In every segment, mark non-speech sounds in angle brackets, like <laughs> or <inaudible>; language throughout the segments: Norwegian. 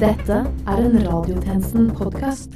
Dette er en Radiotjenesten-podkast.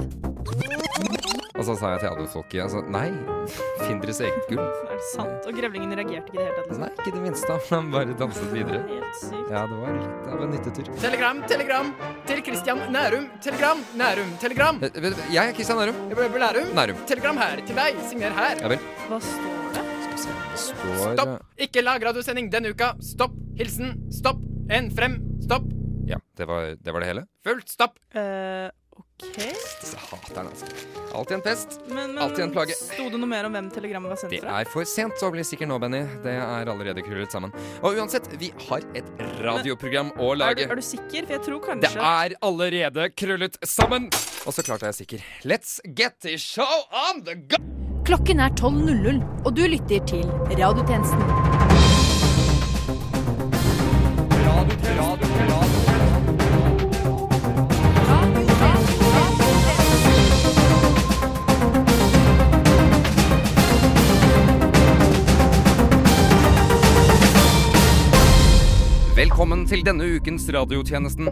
Og så sa jeg til adelsfolket altså, nei, <laughs> finn deres eget gull. Er det sant? Og grevlingen reagerte ikke i det hele tatt? Altså, Liksom. nei, ikke det minste. Han bare danset videre. Helt sykt. Ja, det var litt av en nyttetur. Telegram, telegram til Christian Nærum. Telegram, Nærum, telegram. Eh, vet du, Jeg er Kristian Nærum. Jeg Nærum. Nærum. Telegram her til deg. Signer her. Ja vel. Hva står det? Skal vi se. Det står Stopp! Ikke lag radiosending denne uka. Stopp. Hilsen. Stopp. En frem. Stopp. Ja, det var det, var det hele. Fullt stopp. Uh, OK. Disse haterne, altså. Alltid en pest. Men, men Alltid en plage. sto det noe mer om hvem telegrammet var sendt Det er for sent å bli sikker nå, Benny. Det er allerede krøllet sammen. Og uansett, vi har et radioprogram å Er du, lage. er du sikker? For jeg tror kanskje Det er allerede krøllet sammen! Og så klart er jeg sikker. Let's get the show on the go! Klokken er 12.00, og du lytter til Radiotjenesten. Velkommen til denne ukens radiotjenesten.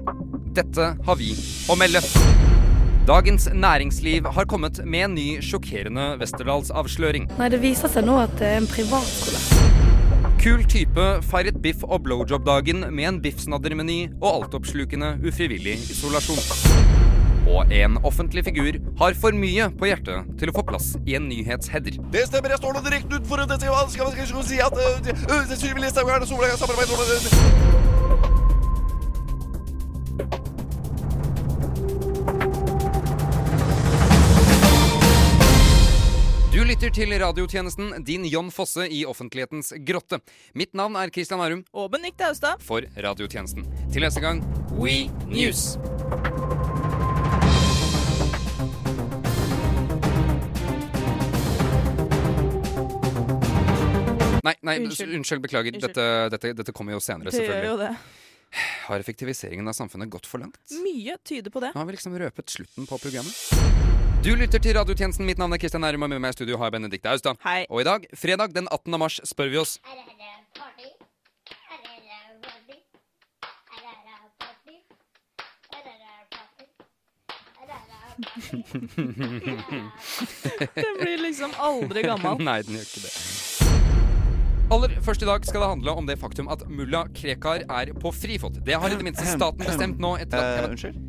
Dette har vi å melde. Dagens Næringsliv har kommet med en ny sjokkerende Westerdals-avsløring. Nei, det viser seg nå at det er en privatskole. Kul type feiret biff- og blowjob-dagen med en biffsnaddermeny og altoppslukende ufrivillig isolasjon. Og en offentlig figur har for mye på hjertet til å få plass i en nyhetsheader. Det stemmer, jeg står nå direkte utenfor dette skal, skal, skal, skal si at uh, Sylvi Listhaug har samarbeidet om Du lytter til radiotjenesten Din Jon Fosse i offentlighetens grotte. Mitt navn er Christian Arum Og Benedicte Austad. for radiotjenesten. Til neste gang We News. Nei, nei, Unnskyld. unnskyld, beklager. Unnskyld. Dette, dette, dette kommer jo senere, Det gjør selvfølgelig. jo det. Har effektiviseringen av samfunnet gått for langt? Mye tyder på det. Nå har vi liksom røpet slutten på programmet. Du lytter til radiotjenesten. Mitt navn er Kristian Nærum, og med meg i studio har jeg Benedicte Austad. Hei. Og i dag, fredag den 18. mars, spør vi oss Er det party? Er det party? Er det party? Er det party? <laughs> <laughs> Den blir liksom aldri gammel. Nei, den gjør ikke det. Aller først i dag skal det handle om det faktum at mulla Krekar er på frifot. Det har i det minste staten bestemt nå etter at Eh, Unnskyld?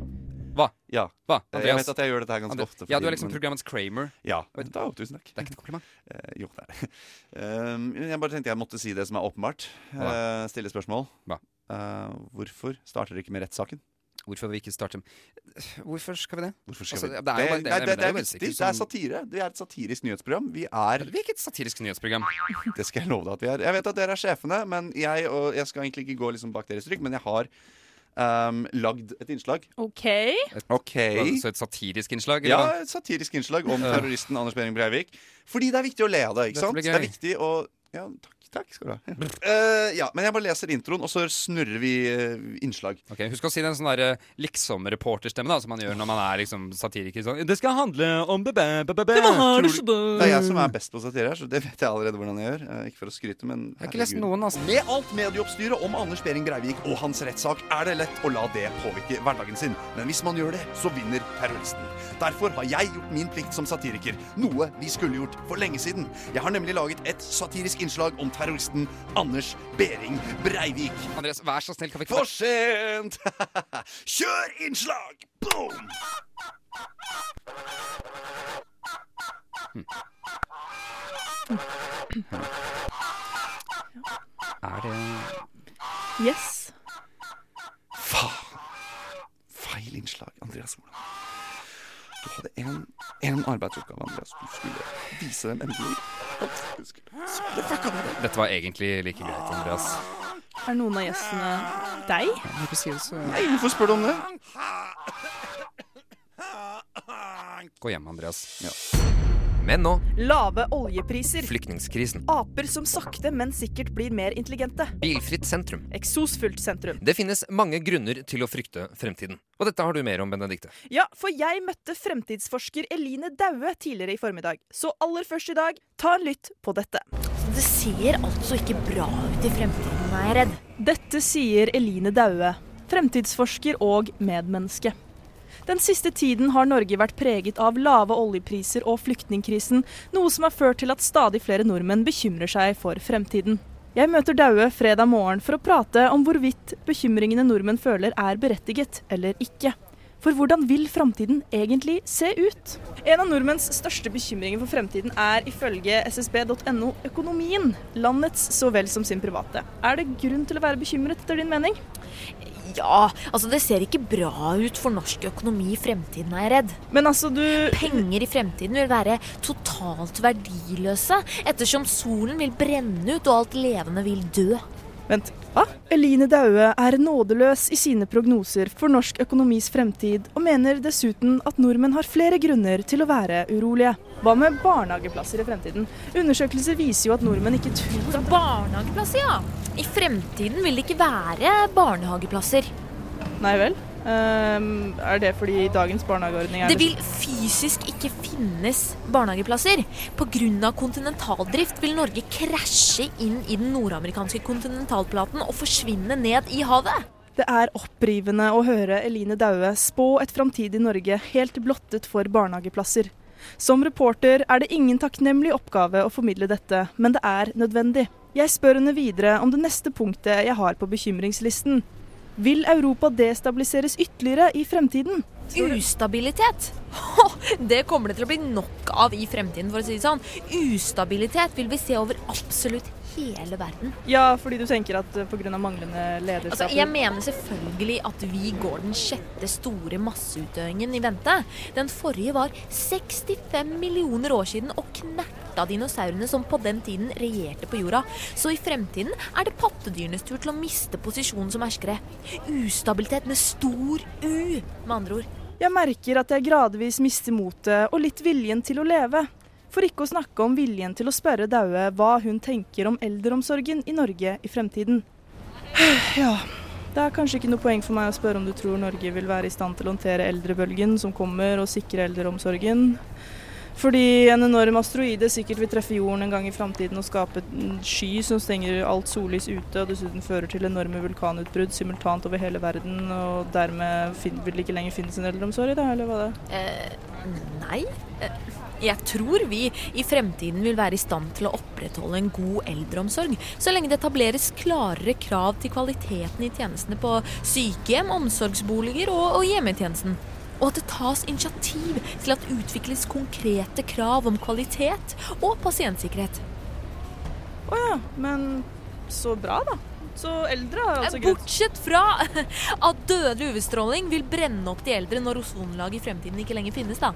Hva? Ja. Hva? Eh, Jeg vet at jeg gjør dette her ganske Andre- ofte. ja, du er liksom men- programmets Kramer. Ja. Da, tusen takk. Det er ikke et kompliment. Uh, <laughs> jo, det er. Um, jeg bare tenkte jeg måtte si det som er åpenbart. Eh, stille spørsmål. Hva? Uh, hvorfor starter dere ikke med rettssaken? Hvorfor vil vi ikke starte Hvorfor skal vi det? Skal Altså, vi det er jo bare- det er- det, det det er viktig. Det er satire. Det er et satirisk nyhetsprogram. Vi er Vi er ikke et satirisk nyhetsprogram. <laughs> Det skal jeg love deg at vi er. Jeg vet at dere er sjefene, men jeg, og jeg skal egentlig ikke gå liksom bak deres rygg, men jeg har um, lagd et innslag. OK. OK. Så et satirisk innslag? Ja, eller Ja, et satirisk innslag om terroristen Anders Behring Breivik. Fordi det er viktig å le av det. ikke Dette sant? Det er viktig å Ja, takk. Takk skal du ha. Uh, ja, men jeg bare leser introen, og så snurrer vi uh, innslag. Ok, Husk å si den en sånn der, eh, liksom-reporterstemme, da, som man gjør når man er liksom satiriker. Sånn, det skal handle om bebæ, bebæ, bæ. Tror du- Det er jeg som er best på satire her, så det vet jeg allerede hvordan jeg gjør. Uh, ikke for å skryte, men herregud. Jeg har ikke lest noen, altså. Med alt medieoppstyret om Anders Behring Breivik og hans rettssak er det lett å la det påvirke hverdagen sin. Men hvis man gjør det, så vinner terroristen. Derfor har jeg gjort min plikt som satiriker. Noe vi skulle gjort for lenge siden. Jeg har nemlig laget et satirisk innslag om terroristen Anders Behring Breivik. Andreas, vær så snill, kan vi ikke For sent! <laughs> Kjør innslag! Boom! Er det Yes. Faen. Feil innslag, Andreas Moland. Du hadde en, en arbeidsoppgave, Andreas. Du skulle vise dem endelig. Dette var egentlig like greit, Andreas. Er noen av gjestene deg? Nei, hvorfor spør du om det? Gå hjem, Andreas. Ja. Men nå Lave oljepriser. flyktningkrisen. Aper som sakte, men sikkert blir mer intelligente. Bilfritt sentrum. Eksosfullt sentrum. Det finnes mange grunner til å frykte fremtiden. Og dette har du mer om, Benedikte. Ja, for jeg møtte fremtidsforsker Eline Daue tidligere i formiddag. Så aller først i dag, ta en lytt på dette. Det ser altså ikke bra ut i fremtiden, er jeg redd. Dette sier Eline Daue. fremtidsforsker og medmenneske. Den siste tiden har Norge vært preget av lave oljepriser og flyktningkrisen, noe som har ført til at stadig flere nordmenn bekymrer seg for fremtiden. Jeg møter Daue fredag morgen for å prate om hvorvidt bekymringene nordmenn føler er berettiget eller ikke. For hvordan vil framtiden egentlig se ut? En av nordmenns største bekymringer for fremtiden er ifølge ssb.no økonomien. Landets så vel som sin private. Er det grunn til å være bekymret, etter din mening? Ja, altså det ser ikke bra ut for norsk økonomi i fremtiden, er jeg redd. Men altså, du Penger i fremtiden vil være totalt verdiløse, ettersom solen vil brenne ut og alt levende vil dø. Vent, hva? Eline Daue er nådeløs i sine prognoser for norsk økonomis fremtid, og mener dessuten at nordmenn har flere grunner til å være urolige. Hva med barnehageplasser i fremtiden? Undersøkelser viser jo at nordmenn ikke tror at Barnehageplasser, ja. I fremtiden vil det ikke være barnehageplasser. Nei vel? Um, er det fordi dagens barnehageordning er Det vil fysisk ikke finnes barnehageplasser. Pga. kontinentaldrift vil Norge krasje inn i den nordamerikanske kontinentalplaten og forsvinne ned i havet. Det er opprivende å høre Eline Daue spå et framtidig Norge helt blottet for barnehageplasser. Som reporter er det ingen takknemlig oppgave å formidle dette, men det er nødvendig. Jeg spør henne videre om det neste punktet jeg har på bekymringslisten. Vil Europa destabiliseres ytterligere i fremtiden? Ustabilitet. <laughs> Det kommer det til å bli nok av i fremtiden, for å si det sånn. Ustabilitet vil vi se over absolutt hele verden. Ja, fordi du tenker at pga. manglende lederskap Altså, jeg mener selvfølgelig at vi går den sjette store masseutdøingen i vente. Den forrige var 65 millioner år siden og knerta dinosaurene som på den tiden regjerte på jorda. Så i fremtiden er det pattedyrenes tur til å miste posisjonen som herskere. Ustabilitet med stor U, med andre ord. Jeg merker at jeg gradvis mister motet og litt viljen til å leve. For ikke å snakke om viljen til å spørre Daue hva hun tenker om eldreomsorgen i Norge i fremtiden. <sighs> Ja, det er kanskje ikke noe poeng for meg å spørre om du tror Norge vil være i stand til å håndtere eldrebølgen som kommer, og sikre eldreomsorgen. Fordi en enorm asteroide sikkert vil treffe jorden en gang i framtiden og skape en sky som stenger alt sollys ute, og dessuten fører til enorme vulkanutbrudd simultant over hele verden, og dermed vil det ikke lenger finnes en eldreomsorg, da, eller hva det? Eh, nei. Eh, Jeg tror vi i fremtiden vil være i stand til å opprettholde en god eldreomsorg, så lenge det etableres klarere krav til kvaliteten i tjenestene på sykehjem, omsorgsboliger og, og hjemmetjenesten. Og at det tas initiativ til at utvikles konkrete krav om kvalitet og pasientsikkerhet. Å ja, men så bra, da. Så eldre har altså greit. Bortsett fra <laughs> at dødelig UV-stråling vil brenne opp de eldre når ozonlaget i fremtiden ikke lenger finnes, da.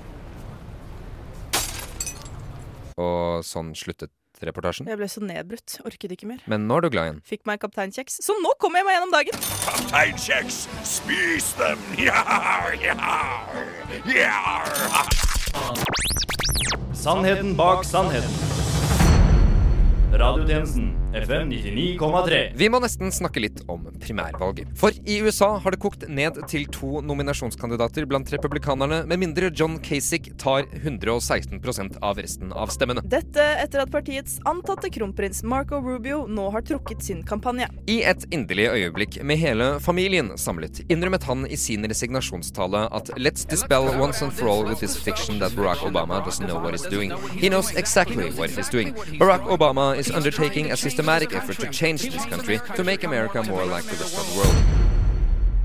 Og sånn sluttet reportasjen. Jeg ble så nedbrutt. Orket ikke mer. Men nå er du glad igjen. Fikk meg kapteinkjeks, så nå kommer jeg meg gjennom dagen. Kapteinkjeks, spis dem! Jar, jar, jar. Sannheten bak sannheten. Radiotjenesten FM 99,3. Vi må nesten snakke litt om primærvalget. For i USA har det kokt ned til to nominasjonskandidater blant republikanerne, med mindre John Kasich tar 116% av resten av stemmene. Dette etter at partiets antatte kronprins Marco Rubio nå har trukket sin kampanje. I et inderlig øyeblikk med hele familien samlet, innrømmet han i sin resignasjonstale at let's dispel once and for all with this fiction that Barack Obama doesn't know what he's doing. He knows exactly what he's doing. Barack Obama is undertaking a systematic effort to change this country to make America more like the rest of the world.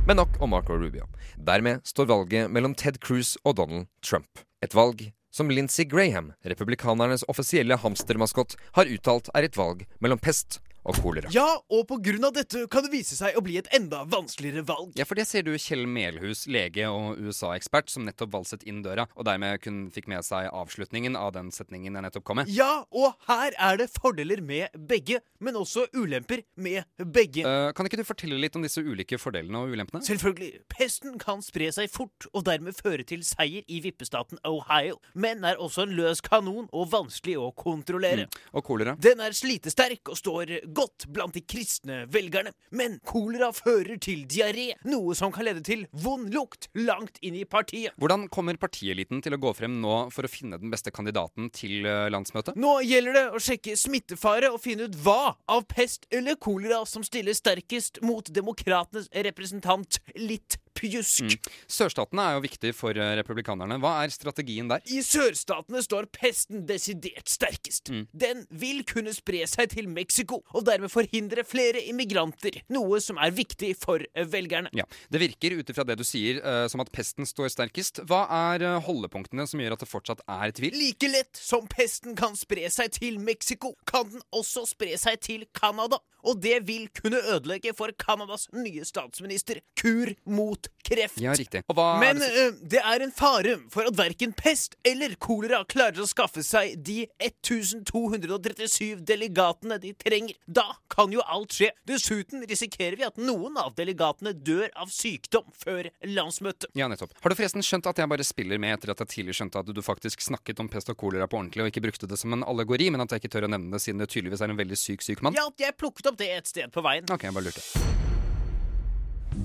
Men nok om Marco Rubio. Dermed står valget mellom Ted Cruz og Donald Trump. Et valg som Lindsey Graham, republikanernes offisielle hamstermaskott, har uttalt er et valg mellom pest og kolera. Ja, og av dette kan det vise seg å bli et enda vanskeligere valg. Ja, for det ser du Kjell Melhus, lege og USA-ekspert, som nettopp valset inn døra, og dermed kun fikk med seg avslutningen av den setningen jeg nettopp kom med. Ja, og her er det fordeler med begge, men også ulemper med begge. Uh, kan ikke du fortelle litt om disse ulike fordelene og ulempene? Selvfølgelig. Pesten kan spre seg fort og dermed føre til seier i vippestaten Ohio, men er også en løs kanon og vanskelig å kontrollere. Mm. Og kolera? Den er slitesterk og står godt blant de kristne velgerne. Men kolera fører til diaré, noe som kan lede til vond lukt langt inn i partiet. Hvordan kommer partieliten til å gå frem nå for å finne den beste kandidaten til eh, landsmøtet? Nå gjelder det å sjekke smittefare og finne ut hva av pest eller kolera som stiller sterkest mot demokratenes representant litt pjusk. Mm. Sørstatene er jo viktig for eh, republikanerne. Hva er strategien der? I sørstatene står pesten desidert sterkest. Mm. Den vil kunne spre seg til Mexico, og dermed forhindre flere immigranter. Noe som er viktig for eh, velgerne. Ja, Det virker ut ifra det du sier uh, som at pesten står sterkest. Hva er holdepunktene som gjør at det fortsatt er tvil? Like lett som pesten kan spre seg til Mexico, kan den også spre seg til Canada. Og det vil kunne ødelegge for Canadas nye statsminister. Kur mot kreft. Ja, riktig. Og hva Men er det uh, det er en fare for at verken pest eller kolera klarer å skaffe seg de 1237 delegatene de trenger. Da kan jo alt skje. Dessuten risikerer vi at noen av delegatene dør av sykdom før landsmøtet. Ja, nettopp. Har du forresten skjønt at jeg bare spiller med etter at jeg tidligere skjønte at du faktisk snakket om pest og kolera på ordentlig og ikke brukte det som en allegori, men at jeg ikke tør å nevne det siden det tydeligvis er en veldig syk syk mann? Ja, jeg plukket opp det et sted på veien. Ok, jeg bare lurte.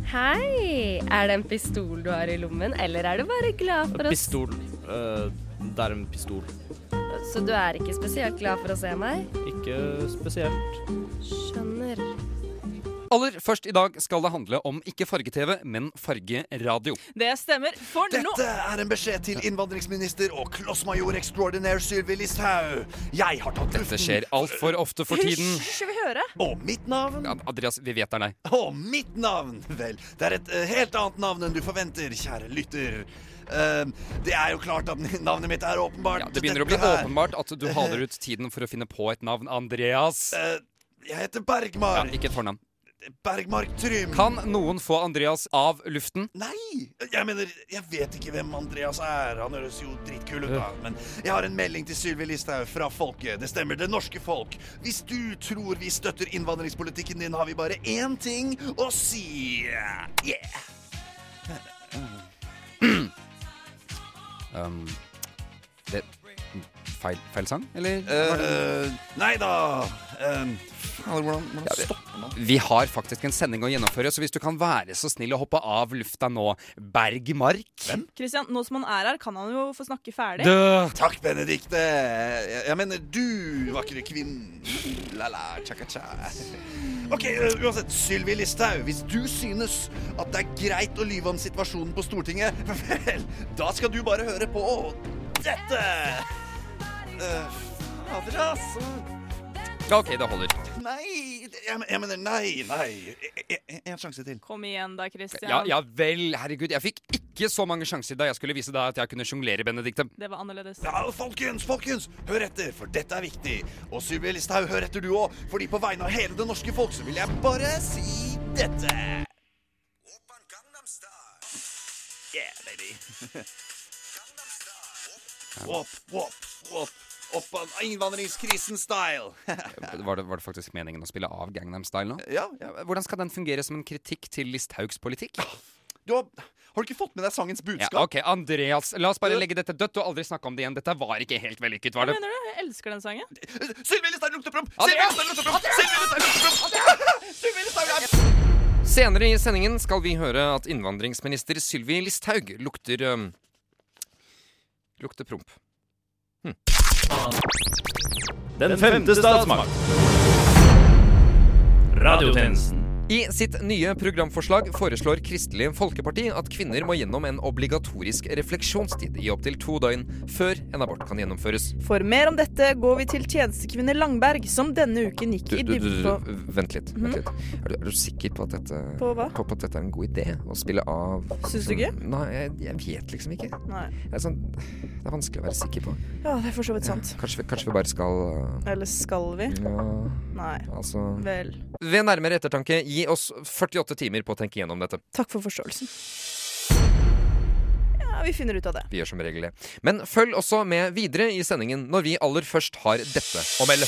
Hei! Er det en pistol du har i lommen, eller er du bare glad for å Pistol. Uh, det er en pistol. Så du er ikke spesielt glad for å se meg? Ikke spesielt. Skjønner. Aller først i dag skal det handle om ikke farge-TV, men fargeradio. Det stemmer, for nå Dette er en beskjed til innvandringsminister og klossmajor extraordinaire Sylvi Listhaug. Jeg har tatt Dette skjer altfor ofte for tiden. Hysj, skal vi høre? Og mitt navn? Ja, Andreas, vi vet det er deg. Og mitt navn? Vel, det er et eh, helt annet navn enn du forventer, kjære lytter. Eh, det er jo klart at <laughs> navnet mitt er åpenbart. Ja, det begynner å bli Dette her- åpenbart at du <laughs> haler ut tiden for å finne på et navn. Andreas. Eh, jeg heter Bergmar. Ja, ikke et fornavn. Bergmark Trym. Kan noen få Andreas av luften? Nei! Jeg mener, jeg vet ikke hvem Andreas er. Han høres jo dritkul ut, da. Men jeg har en melding til Sylvi Listhaug fra folket. Det stemmer, det norske folk. Hvis du tror vi støtter innvandringspolitikken din, har vi bare én ting å si. Yeah! Um, feil, feil sang, eller? Uh, nei da. Um, faen, hvordan, hvordan stopper man? Vi har faktisk en sending å gjennomføre, så hvis du kan være så snill å hoppe av lufta nå, Bergmark Hvem? Christian, nå som han er her, kan han jo få snakke ferdig. Takk, Benedikte. Jeg, jeg mener du, vakre kvinn. La-la, cha-cha-cha. OK, uh, uansett. Sylvi Listhaug, hvis du synes at det er greit å lyve om situasjonen på Stortinget, <laughs> vel, da skal du bare høre på dette. Uh, altså. Ja, OK, det holder. Nei, jeg, jeg mener nei, nei. En, en, en sjanse til. Kom igjen da, Christian. Ja, ja vel, herregud. Jeg fikk ikke så mange sjanser da jeg skulle vise deg at jeg kunne sjonglere, Benedicte. Det var annerledes. Ja, folkens, folkens, hør etter, for dette er viktig. Og Sylvi Listhaug, hør etter du òg, fordi på vegne av hele det norske folk så vil jeg bare si dette. Yeah, baby. Whoop, whoop, whoop. Opp av innvandringskrisen-style. <laughs> Var det, var det faktisk meningen å spille av Gangnam Style nå? ja, ja. Hvordan skal den fungere som en kritikk til Listhaugs politikk? Du har, har du ikke fått med deg sangens budskap? Ja, ok, Andreas, la oss bare legge dette dødt og aldri snakke om det igjen. Dette var ikke helt vellykket, var Hva det? mener du? Jeg elsker den sangen. Sylvi Listhaug lukter promp! Sylvi! Listhaug lukter promp! Sylvi Listhaug lukter promp! <laughs> Er Senere i sendingen skal vi høre at innvandringsminister Sylvi Listhaug lukter um, Lukter promp. Den femte statsmakt. Radiotjenesten. I sitt nye programforslag foreslår Kristelig Folkeparti at kvinner må gjennom en obligatorisk refleksjonstid i opptil to døgn før en abort kan gjennomføres. For mer om dette går vi til tjenestekvinne Langberg, som denne uken gikk i dybden på vent litt. Vent litt. Er, du, er du sikker på at dette På hva? På, på at dette er en god idé? Å spille av Syns du ikke? Nei, jeg, jeg vet liksom ikke. Nei. Det er, sånn, det er vanskelig å være sikker på. Ja, det er for så vidt sant. Kanskje, vi- kanskje vi bare skal øh, Eller skal vi? Ja, Nei. altså Vel. Ved nærmere ettertanke, gi oss 48 timer på å tenke gjennom dette. Takk for forståelsen. Ja, vi finner ut av det. Vi gjør som regel det. Men følg også med videre i sendingen når vi aller først har dette å melde.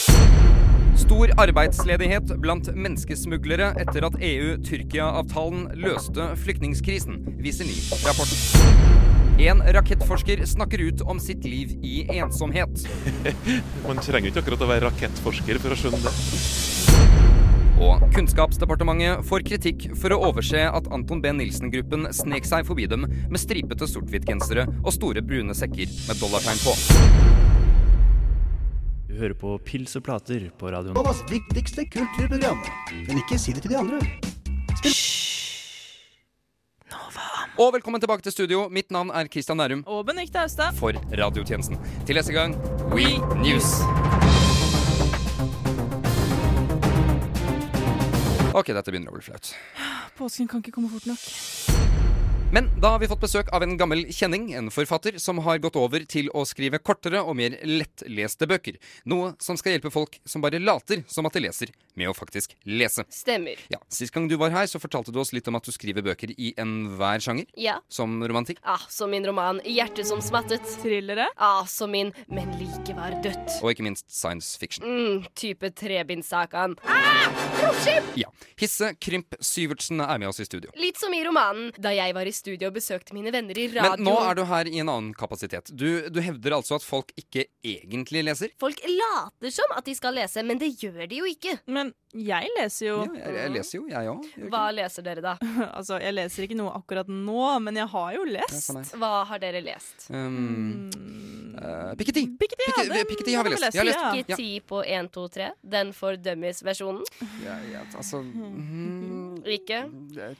Stor arbeidsledighet blant menneskesmuglere etter at EU-Tyrkia-avtalen løste flyktningkrisen, viser ny rapport. En rakettforsker snakker ut om sitt liv i ensomhet. <laughs> Man trenger ikke akkurat å være rakettforsker for å skjønne det. Og Kunnskapsdepartementet får kritikk for å overse at Anton B. Nilsen-gruppen snek seg forbi dem med stripete sort-hvitt-gensere og store brune sekker med dollartegn på. Du hører på Pils og plater på radioen. Novas viktigste kulturprogram. Men ikke si det til de andre. Og velkommen tilbake til studio. Mitt navn er Christian Nærum Og Benedicte Austad. for radiotjenesten. Til neste gang We News. Ok, dette begynner å bli flaut. Påsken kan ikke komme fort nok. Men da har vi fått besøk av en gammel kjenning, en forfatter, som har gått over til å skrive kortere og mer lettleste bøker. Noe som skal hjelpe folk som bare later som at de leser, med å faktisk lese. Stemmer. Ja, Sist gang du var her, så fortalte du oss litt om at du skriver bøker i enhver sjanger. Ja. Som romantikk. Ah, som min roman 'Hjertet som smattet'. Thrillere. Ah, som min 'Men like var dødt'. Og ikke minst science fiction. Mm, type trebindssaken. Ah, romskip! Ja. Hisse Krymp Syvertsen er med oss i studio. Litt som i romanen da jeg var i studio og besøkte mine venner i radio. Men nå er du her i en annen kapasitet. Du, du hevder altså at folk ikke egentlig leser? Folk later som at de skal lese, men det gjør de jo ikke. Men jeg leser jo Ja, jeg, jeg leser jo, jeg òg. Hva leser dere, da? <laughs> Altså, jeg leser ikke noe akkurat nå, men jeg har jo lest. Hva har dere lest? Um, uh, Piketty. Piketty, ja, den Piketty har vi har vi lest. Jeg har lest, lest. ja. På 1, 2, 3. Den for dummies-versjonen. Ja, ja, altså <laughs> mm, Ikke?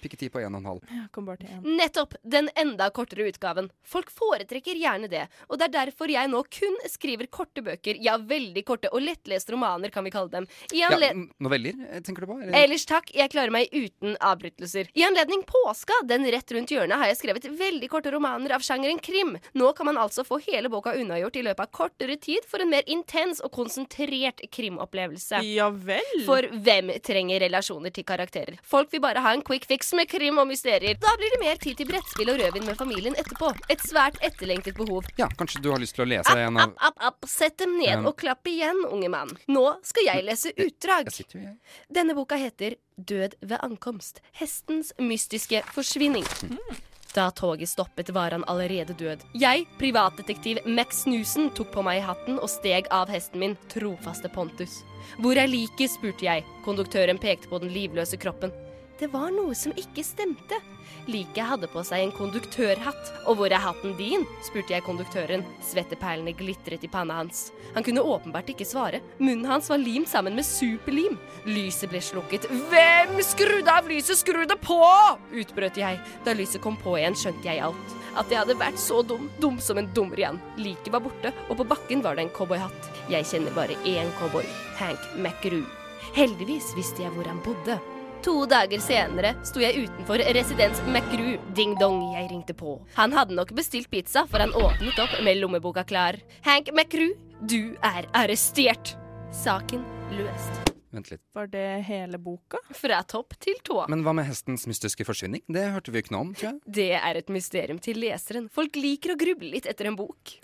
Piketty på 1,5. Ja, kom bare til 1. Nettopp! Den enda kortere utgaven. Folk foretrekker gjerne det, og det er derfor jeg nå kun skriver korte bøker. Ja, veldig korte og lettleste romaner, kan vi kalle dem. I Ja, anle n- noveller, eh, tenker du på? eller? Ellers takk, jeg klarer meg uten avbrytelser. I anledning påska, den rett rundt hjørnet, har jeg skrevet veldig korte romaner av sjangeren krim. Nå kan man altså få hele boka unnagjort i løpet av kortere tid for en mer intens og konsentrert krimopplevelse. Ja vel. For hvem trenger relasjoner til karakterer? Folk vil bare ha en quick fix med krim og mysterier. Da blir det mer tid til brettspill og rødvin med familien etterpå. Et svært etterlengtet behov. Ja, kanskje du har lyst til å lese en av App, app, app, sett dem ned en... og klapp igjen, unge mann. Nå skal jeg lese utdrag. Sitter jo, jeg. Denne boka heter Død ved ankomst. Hestens mystiske forsvinning. Da toget stoppet, var han allerede død. Jeg, privatdetektiv Max Snusen, tok på meg hatten og steg av hesten min, trofaste Pontus. Hvor er liket? spurte jeg. Konduktøren pekte på den livløse kroppen. Det var noe som ikke stemte. Liket hadde på seg en konduktørhatt. Og hvor er hatten din? spurte jeg konduktøren. Svetteperlene glitret i panna hans. Han kunne åpenbart ikke svare. Munnen hans var limt sammen med superlim. Lyset ble slukket. Hvem skrudde av lyset? Skru det på! utbrøt jeg. Da lyset kom på igjen, skjønte jeg alt. At jeg hadde vært så dum. Dum som en dummer igjen. Liket var borte, og på bakken var det en cowboyhatt. Jeg kjenner bare én cowboy. Hank McRue. Heldigvis visste jeg hvor han bodde. To dager senere sto jeg utenfor residens McGrew. Ding dong, jeg ringte på. Han hadde nok bestilt pizza, for han åpnet opp med lommeboka klar. Hank McGrew, du er arrestert. Saken løst. Vent litt. Var det hele boka? Fra topp til tå. Men hva med hestens mystiske forsvinning? Det hørte vi ikke noe om, tror jeg. Det er et mysterium til leseren. Folk liker å gruble litt etter en bok.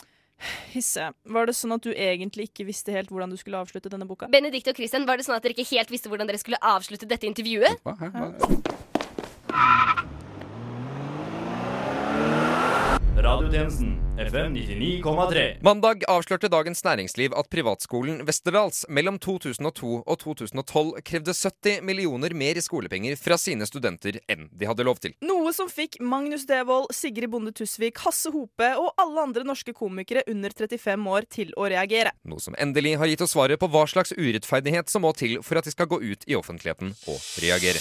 Hisse, var det sånn at du egentlig ikke visste helt hvordan du skulle avslutte denne boka? Benedicte og Christian, var det sånn at dere ikke helt visste hvordan dere skulle avslutte dette intervjuet? Hva? Hæ? Hva? Radiotjenesten FM 99,3. Mandag avslørte Dagens Næringsliv at privatskolen Westerdals mellom 2002 og 2012 krevde 70 millioner mer i skolepenger fra sine studenter enn de hadde lov til. Noe som fikk Magnus Devold, Sigrid Bonde Tusvik, Hasse Hope og alle andre norske komikere under 35 år til å reagere. Noe som endelig har gitt oss svaret på hva slags urettferdighet som må til for at de skal gå ut i offentligheten og reagere.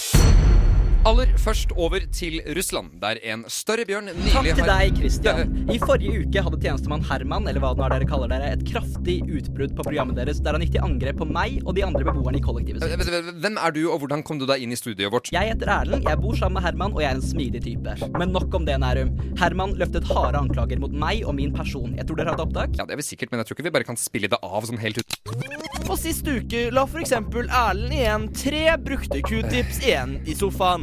Aller først over til Russland, der en større bjørn nylig Takk til deg, Christian. I forrige uke hadde tjenestemann Herman eller hva det nå er dere kaller dere, et kraftig utbrudd på programmet deres der han gikk til angrep på meg og de andre beboerne i kollektivet sitt. Hvem er du, og hvordan kom du deg inn i studioet vårt? Jeg heter Erlend, jeg bor sammen med Herman, og jeg er en smidig type. Men nok om det, Nærum. Herman løftet harde anklager mot meg og min person. Jeg tror dere har et opptak? Ja, det er vi sikkert, men jeg tror ikke vi bare kan spille det av sånn helt ut. Og sist uke la for eksempel Erlend igjen tre brukte q-tips igjen i sofaen.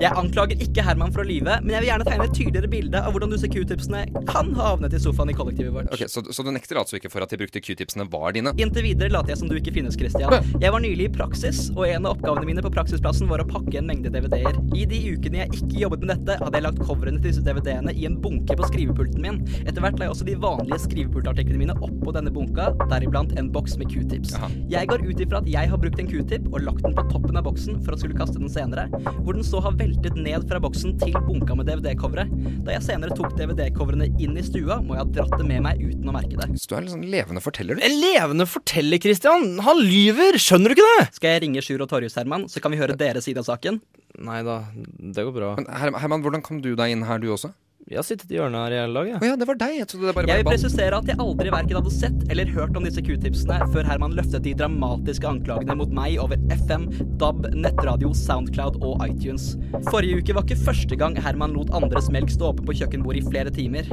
Jeg anklager ikke Herman for å lyve, men jeg vil gjerne tegne et tydeligere bilde av hvordan disse q-tipsene kan ha havnet i sofaen i kollektivet vårt. Ok, så, så du nekter altså ikke for at de brukte q-tipsene var dine? Inntil videre later jeg som du ikke finnes, Christian. Jeg var nylig i praksis, og en av oppgavene mine på praksisplassen var å pakke en mengde DVD-er. I de ukene jeg ikke jobbet med dette, hadde jeg lagt coverene til disse DVD-ene i en bunke på skrivepulten min. Etter hvert la jeg også de vanlige skrivepultartiklene mine oppå denne bunka, deriblant en boks med q-tips. Jeg går ut ifra at jeg har brukt en q-tip og lagt den på toppen av boksen for å skulle kaste den senere, hvor den så har veltet ned fra boksen til bunka med DVD-covere. Da jeg senere tok DVD-coverene inn i stua, må jeg ha dratt det med meg uten å merke det. Så du er litt sånn levende forteller, du. En levende forteller, Christian! Han lyver! Skjønner du ikke det? Skal jeg ringe Sjur og Torjus, Herman, så kan vi høre deres side av saken? Nei da, det går bra. Men Herman, hvordan kom du deg inn her, du også? Jeg har sittet i hjørnet her i hele dag, Ja. Oh, ja, det var deg. Jeg trodde det bare Jeg vil var presisere at jeg aldri verken hadde sett eller hørt om disse q-tipsene før Herman løftet de dramatiske anklagene mot meg over FM, DAB, nettradio, Soundcloud og iTunes. Forrige uke var ikke første gang Herman lot andres melk stå åpen på kjøkkenbordet i flere timer.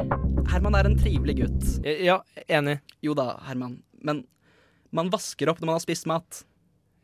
Herman er en trivelig gutt. Ja, enig. Jo da, Herman. Men man vasker opp når man har spist mat.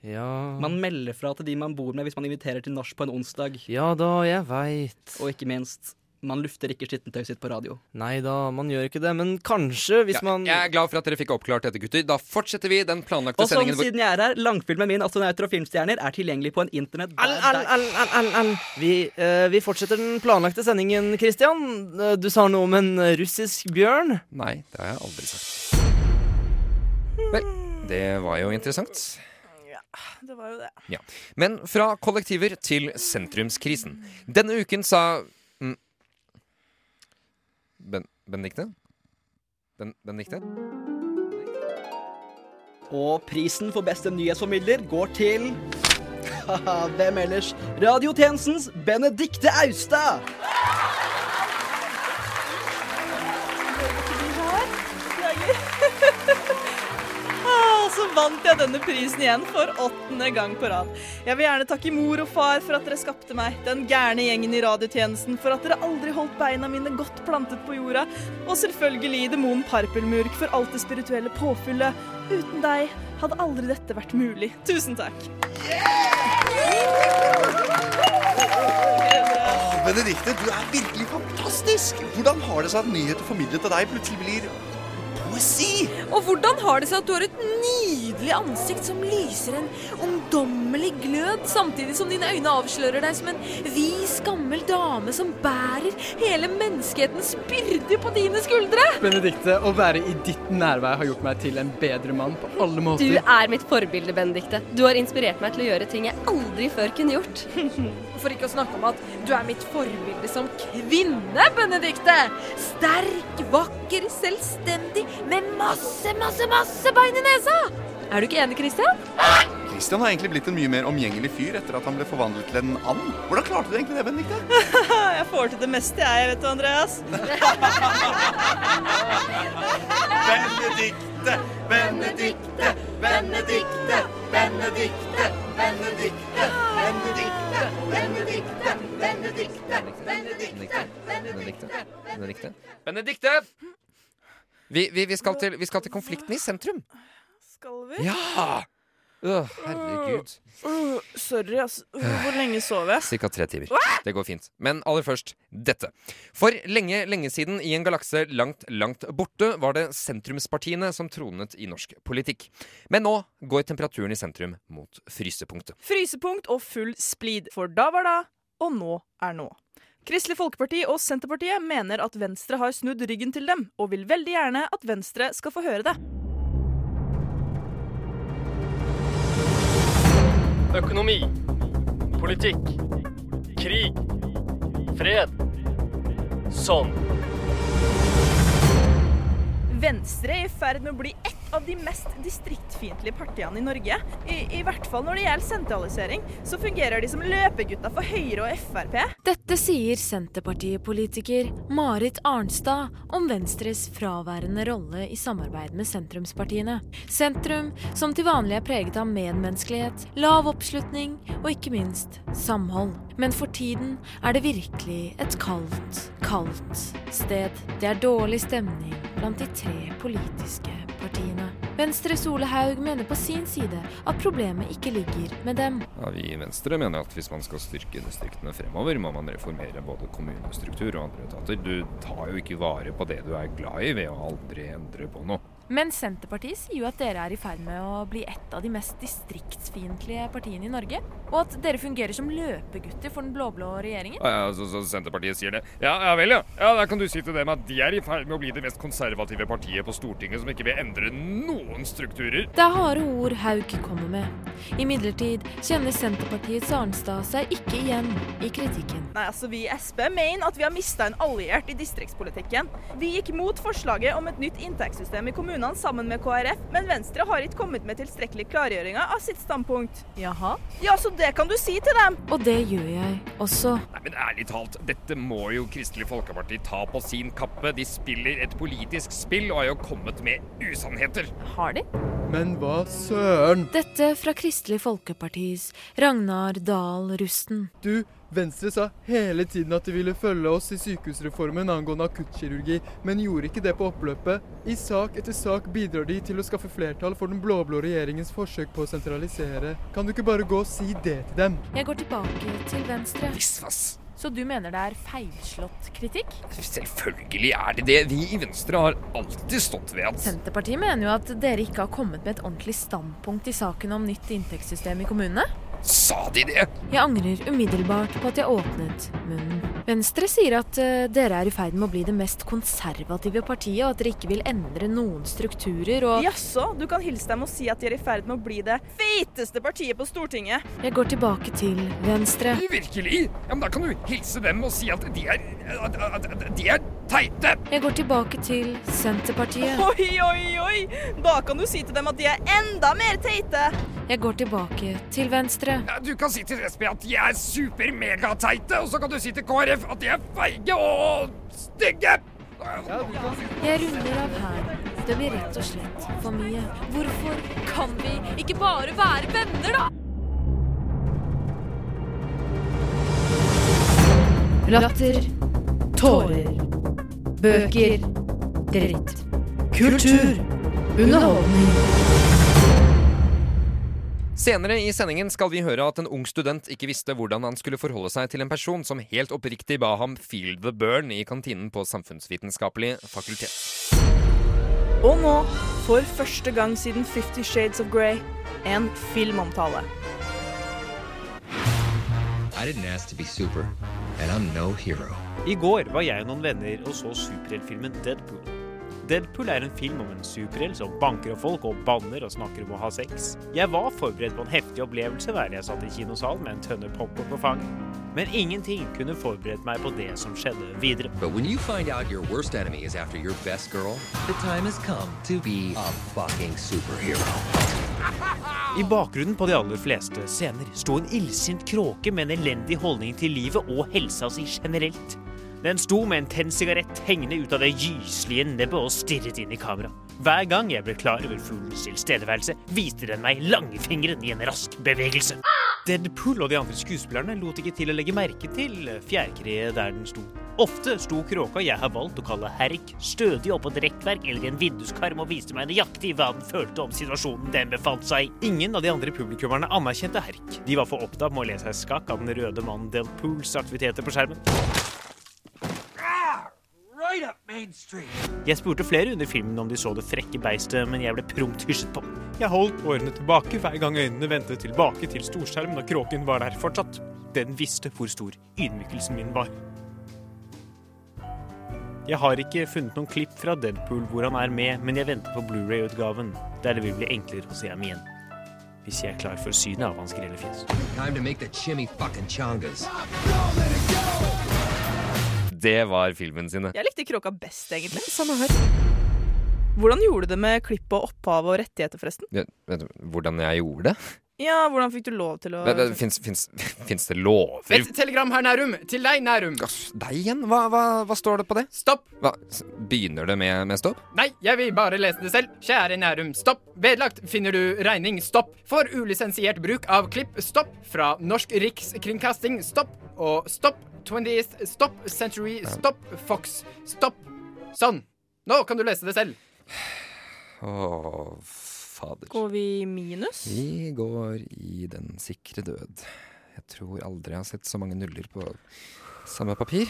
Ja Man melder fra til de man bor med hvis man inviterer til nach på en onsdag. Ja da, jeg veit. Og ikke minst, man lufter ikke skittentøyet sitt på radio. Nei da, man gjør ikke det, men kanskje hvis Ja, man Jeg er glad for at dere fikk oppklart dette, gutter. Da fortsetter vi den planlagte Og sånn, sendingen. siden jeg er her, langfilmen min 'Astronauter og filmstjerner' er tilgjengelig på en internett der, Al, al, al, al, al, al. Vi, uh, vi fortsetter den planlagte sendingen, Christian. Uh, Du sa noe om en eh, russisk bjørn? Nei, det har jeg aldri sagt. Vel, det var jo interessant. Det var jo det. Ja. Men fra kollektiver til sentrumskrisen. Denne uken sa ben, Benedikte? Ben, Benedikte? Og prisen for beste nyhetsformidler går til Hvem ellers? Radiotjenestens Benedikte Austad! Ah, <laughs> så vant jeg denne prisen igjen for åttende gang på rad. Jeg vil gjerne takke mor og far for at dere skapte meg, den gærne gjengen i radiotjenesten for at dere aldri holdt beina mine godt plantet på jorda, og selvfølgelig demonen Parpelmurk for alt det spirituelle påfyllet. Uten deg hadde aldri dette vært mulig. Tusen takk. Yeah! Benedikte, du er virkelig fantastisk! Hvordan har det seg at nyheter formidlet til deg plutselig blir poesi? Og hvordan har det seg at du har et nydelig ansikt som lyser en ungdommelig glød, samtidig som dine øyne avslører deg som en vis, gammel dame som bærer hele menneskehetens byrde på dine skuldre? Benedikte, å være i ditt nærvær har gjort meg til en bedre mann på alle måter. Du er mitt forbilde, Benedikte. Du har inspirert meg til å gjøre ting jeg aldri før kunne gjort. <laughs> For ikke å snakke om at du er mitt forbilde som kvinne, Benedikte! Sterk, vakker, selvstendig, med masse, masse, masse bein i nesa! Er du ikke enig, Christian? Christian har egentlig blitt en mye mer omgjengelig fyr etter at han ble forvandlet til en and. Hvordan klarte du egentlig det, Benedikte? <laughs> jeg får til det meste, jeg, vet du, Andreas. <laughs> Benedikte, Benedikte, Benedikte, Benedikte, Benedikte, Benedikte, Benedikte, Benedikte, Benedikte, Benedikte? Benedikte? Benedikte! Vi, vi, vi, skal til, vi skal til konflikten i sentrum. Skal vi? Ja! Øh, herregud. Uh, sorry. Uh, Hvor lenge sov jeg? Cirka tre timer. Det går fint. Men aller først dette. For lenge, lenge siden, i en galakse langt, langt borte, var det sentrumspartiene som tronet i norsk politikk. Men nå går temperaturen i sentrum mot frysepunktet. Frysepunkt og full splid. For da var da, og nå er nå. Kristelig Folkeparti og Senterpartiet mener at Venstre har snudd ryggen til dem, og vil veldig gjerne at Venstre skal få høre det. Økonomi. Politikk. Krig. Fred. Sånn. Venstre er i ferd med å bli ett av de mest distriktfiendtlige partiene i Norge. I, I hvert fall når det gjelder sentralisering, så fungerer de som løpegutta for Høyre og Frp. Dette sier Senterpartipolitiker Marit Arnstad om Venstres fraværende rolle i samarbeid med sentrumspartiene. Sentrum som til vanlig er preget av medmenneskelighet, lav oppslutning og ikke minst samhold. Men for tiden er det virkelig et kaldt, kaldt sted. Det er dårlig stemning blant de tre politiske partiene. Venstres Ole Haug mener på sin side at problemet ikke ligger med dem. Ja, vi i Venstre mener at hvis man skal styrke distriktene fremover, må man reformere både kommunestruktur og andre etater. Du tar jo ikke vare på det du er glad i ved å aldri endre på noe. Men Senterpartiet sier jo at dere er i ferd med å bli et av de mest distriktsfiendtlige partiene i Norge. Og at dere fungerer som løpegutter for den blå-blå regjeringen. Ja, så, så Senterpartiet sier det. Ja, ja vel, ja. ja. Da kan du si til dem at de er i ferd med å bli det mest konservative partiet på Stortinget som ikke vil endre noen strukturer. Det er harde ord Haug kommer med. Imidlertid kjenner Senterpartiets Arnstad seg ikke igjen i kritikken. Nei, altså Vi i Sp mener at vi har mista en alliert i distriktspolitikken. Vi gikk mot forslaget om et nytt inntektssystem i kommunene sammen med KrF, men Venstre har ikke kommet med tilstrekkelig klargjøringer av sitt standpunkt. Jaha? Ja, så det kan du si til dem. Og det gjør jeg også. Nei, men ærlig talt, dette må jo Kristelig Folkeparti ta på sin kappe. De spiller et politisk spill og har jo kommet med usannheter. Har de? Men hva søren? Dette fra Kristelig Folkepartis Ragnar Dahl Rusten. Du, Venstre sa hele tiden at de ville følge oss i sykehusreformen angående akuttkirurgi, men gjorde ikke det på oppløpet. I sak etter sak bidrar de til å skaffe flertall for den blå-blå regjeringens forsøk på å sentralisere. Kan du ikke bare gå og si det til dem? Jeg går tilbake til venstre. Visvas. Så du mener det er feilslått kritikk? Selvfølgelig er det det. Vi i Venstre har alltid stått ved at Senterpartiet mener jo at dere ikke har kommet med et ordentlig standpunkt i saken om nytt inntektssystem i kommunene. Sa de det? Jeg angrer umiddelbart på at jeg åpnet munnen. Venstre sier at uh, dere er i ferd med å bli det mest konservative partiet, og at dere ikke vil endre noen strukturer og Jaså, du kan hilse dem og si at de er i ferd med å bli det feiteste partiet på Stortinget. Jeg går tilbake til venstre. Virkelig? Ja, men Da kan du hilse dem og si at de er at De er teite. Jeg går tilbake til Senterpartiet. Oi, oi, oi! Da kan du si til dem at de er enda mer teite. Jeg går tilbake til venstre. Ja, du kan si til SB at de er super-megateite, og så kan du si til KrF at de er feige og stygge. Jeg runder av her. Det blir rett og slett for mye. Hvorfor kan vi ikke bare være venner, da? Latter. Tårer. Bøker. Dritt. Kultur. Underholdning. Senere i sendingen skal vi høre at en ung student ikke visste hvordan han skulle forholde seg til en person som helt oppriktig ba ham feel the burn i kantinen på Samfunnsvitenskapelig fakultet. Og nå, for første gang siden Fifty Shades of Grey, en filmomtale. I didn't ask to be super, and I'm no hero. I går var jeg og noen venner og så superheltfilmen Deadpool. Deadpool er en film om en superhelt som banker opp folk og banner og snakker om å ha sex. Jeg var forberedt på en heftig opplevelse hver jeg satt i kinosalen med en tønne popkorn på fanget. Men ingenting kunne forberedt meg på det som skjedde videre. Girl. I bakgrunnen på de aller fleste scener sto en illsint kråke med en elendig holdning til livet og helsa si generelt. Den sto med en tennsigarett hengende ut av det gyslige nebbet og stirret inn i kamera. Hver gang jeg ble klar over fuglens tilstedeværelse, viste den meg langfingeren i en rask bevegelse. Deadpool og de andre skuespillerne lot ikke til å legge merke til fjærkreet der den sto. Ofte sto kråka jeg har valgt å kalle Herk, stødig oppå et rekkverk eller en vinduskarm og viste meg nøyaktig hva den følte om situasjonen den befant seg i. Ingen av de andre publikummerne anerkjente Herk. De var for opptatt med å le seg skakk av den røde mannen Deadpools aktiviteter på skjermen. Jeg spurte flere under filmen om de så det frekke beistet, men jeg ble prompt hysjet på. Jeg holdt årene tilbake hver gang øynene vendte tilbake til storskjermen og kråken var der fortsatt. Den visste hvor stor ydmykelsen min var. Jeg har ikke funnet noen klipp fra Deadpool hvor han er med, men jeg venter på Blu-ray-utgaven, der det vil bli enklere å se ham igjen. Hvis jeg er klar for synet av hans grelle fjes. Time to make the chimmy fucking chongas. Det var filmen sine. Jeg likte kråka best, egentlig. Samme her. Hvordan gjorde du det med klipp og opphav og rettigheter, forresten? Ja, vet du hvordan jeg gjorde det? Ja, hvordan fikk du lov til å Fins <laughs> det lover? Et telegram her, Nærum. Til deg, Nærum. Deg igjen? Hva, hva, hva står det på det? Stopp. Hva, begynner det med, med stopp? Nei, jeg vil bare lese det selv. Kjære Nærum, stopp. Vedlagt finner du regning, stopp. For ulisensiert bruk av klipp, stopp. Fra Norsk Rikskringkasting, stopp. Og stopp. 20th, stopp. Century, stopp. Fox, stopp. Sånn. Nå kan du lese det selv. Å, fader. Går vi minus? Vi går i den sikre død. Jeg tror aldri jeg har sett så mange nuller på samme papir.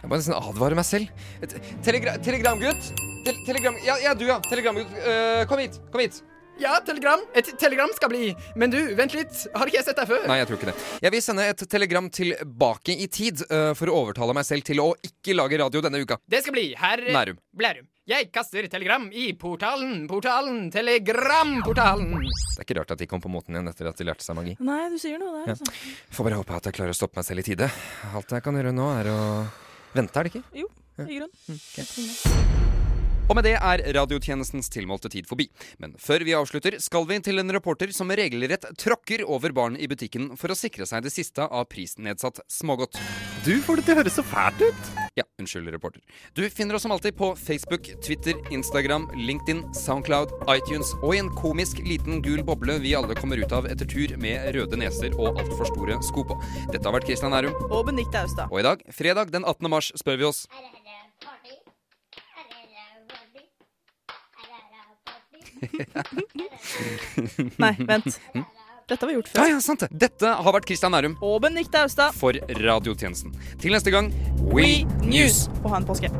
Jeg må nesten advare meg selv. Telegra telegramgutt! Te telegram ja, ja, du, ja. Telegramgutt. uh, kom hit. Kom hit. Ja, telegram. Et telegram skal bli. Men du, vent litt. Har ikke jeg sett deg før? Nei, jeg tror ikke det. Jeg vil sende et telegram tilbake i tid uh, for å overtale meg selv til å ikke lage radio denne uka. Det skal bli herr Nærum. Blærum. Jeg kaster telegram i portalen, portalen, telegramportalen. Det er ikke rart at de kom på moten igjen etter at de lærte seg magi. Nei, du sier noe der, Ja. altså. Får bare håpe at jeg klarer å stoppe meg selv i tide. Alt jeg kan gjøre nå, er å vente, er det ikke? Jo, i grunn. Og med det er radiotjenestens tilmålte tid forbi. Men før vi avslutter, skal vi til en reporter som regelrett tråkker over barn i butikken for å sikre seg det siste av prisnedsatt smågodt. Du får det til å høres så fælt ut. Ja, unnskyld, reporter. Du finner oss som alltid på Facebook, Twitter, Instagram, LinkedIn, Soundcloud, iTunes og i en komisk liten gul boble vi alle kommer ut av etter tur med røde neser og altfor store sko på. Dette har vært Christian Nærum. Og Benedicte Austad. Og i dag, fredag den 18. mars, spør vi oss <laughs> Nei, vent. Dette var gjort før. ja, sant det. Dette har vært Kristian Nærum Og Benedicte Austad. for radiotjenesten. Til neste gang, We News. Og ha en påske.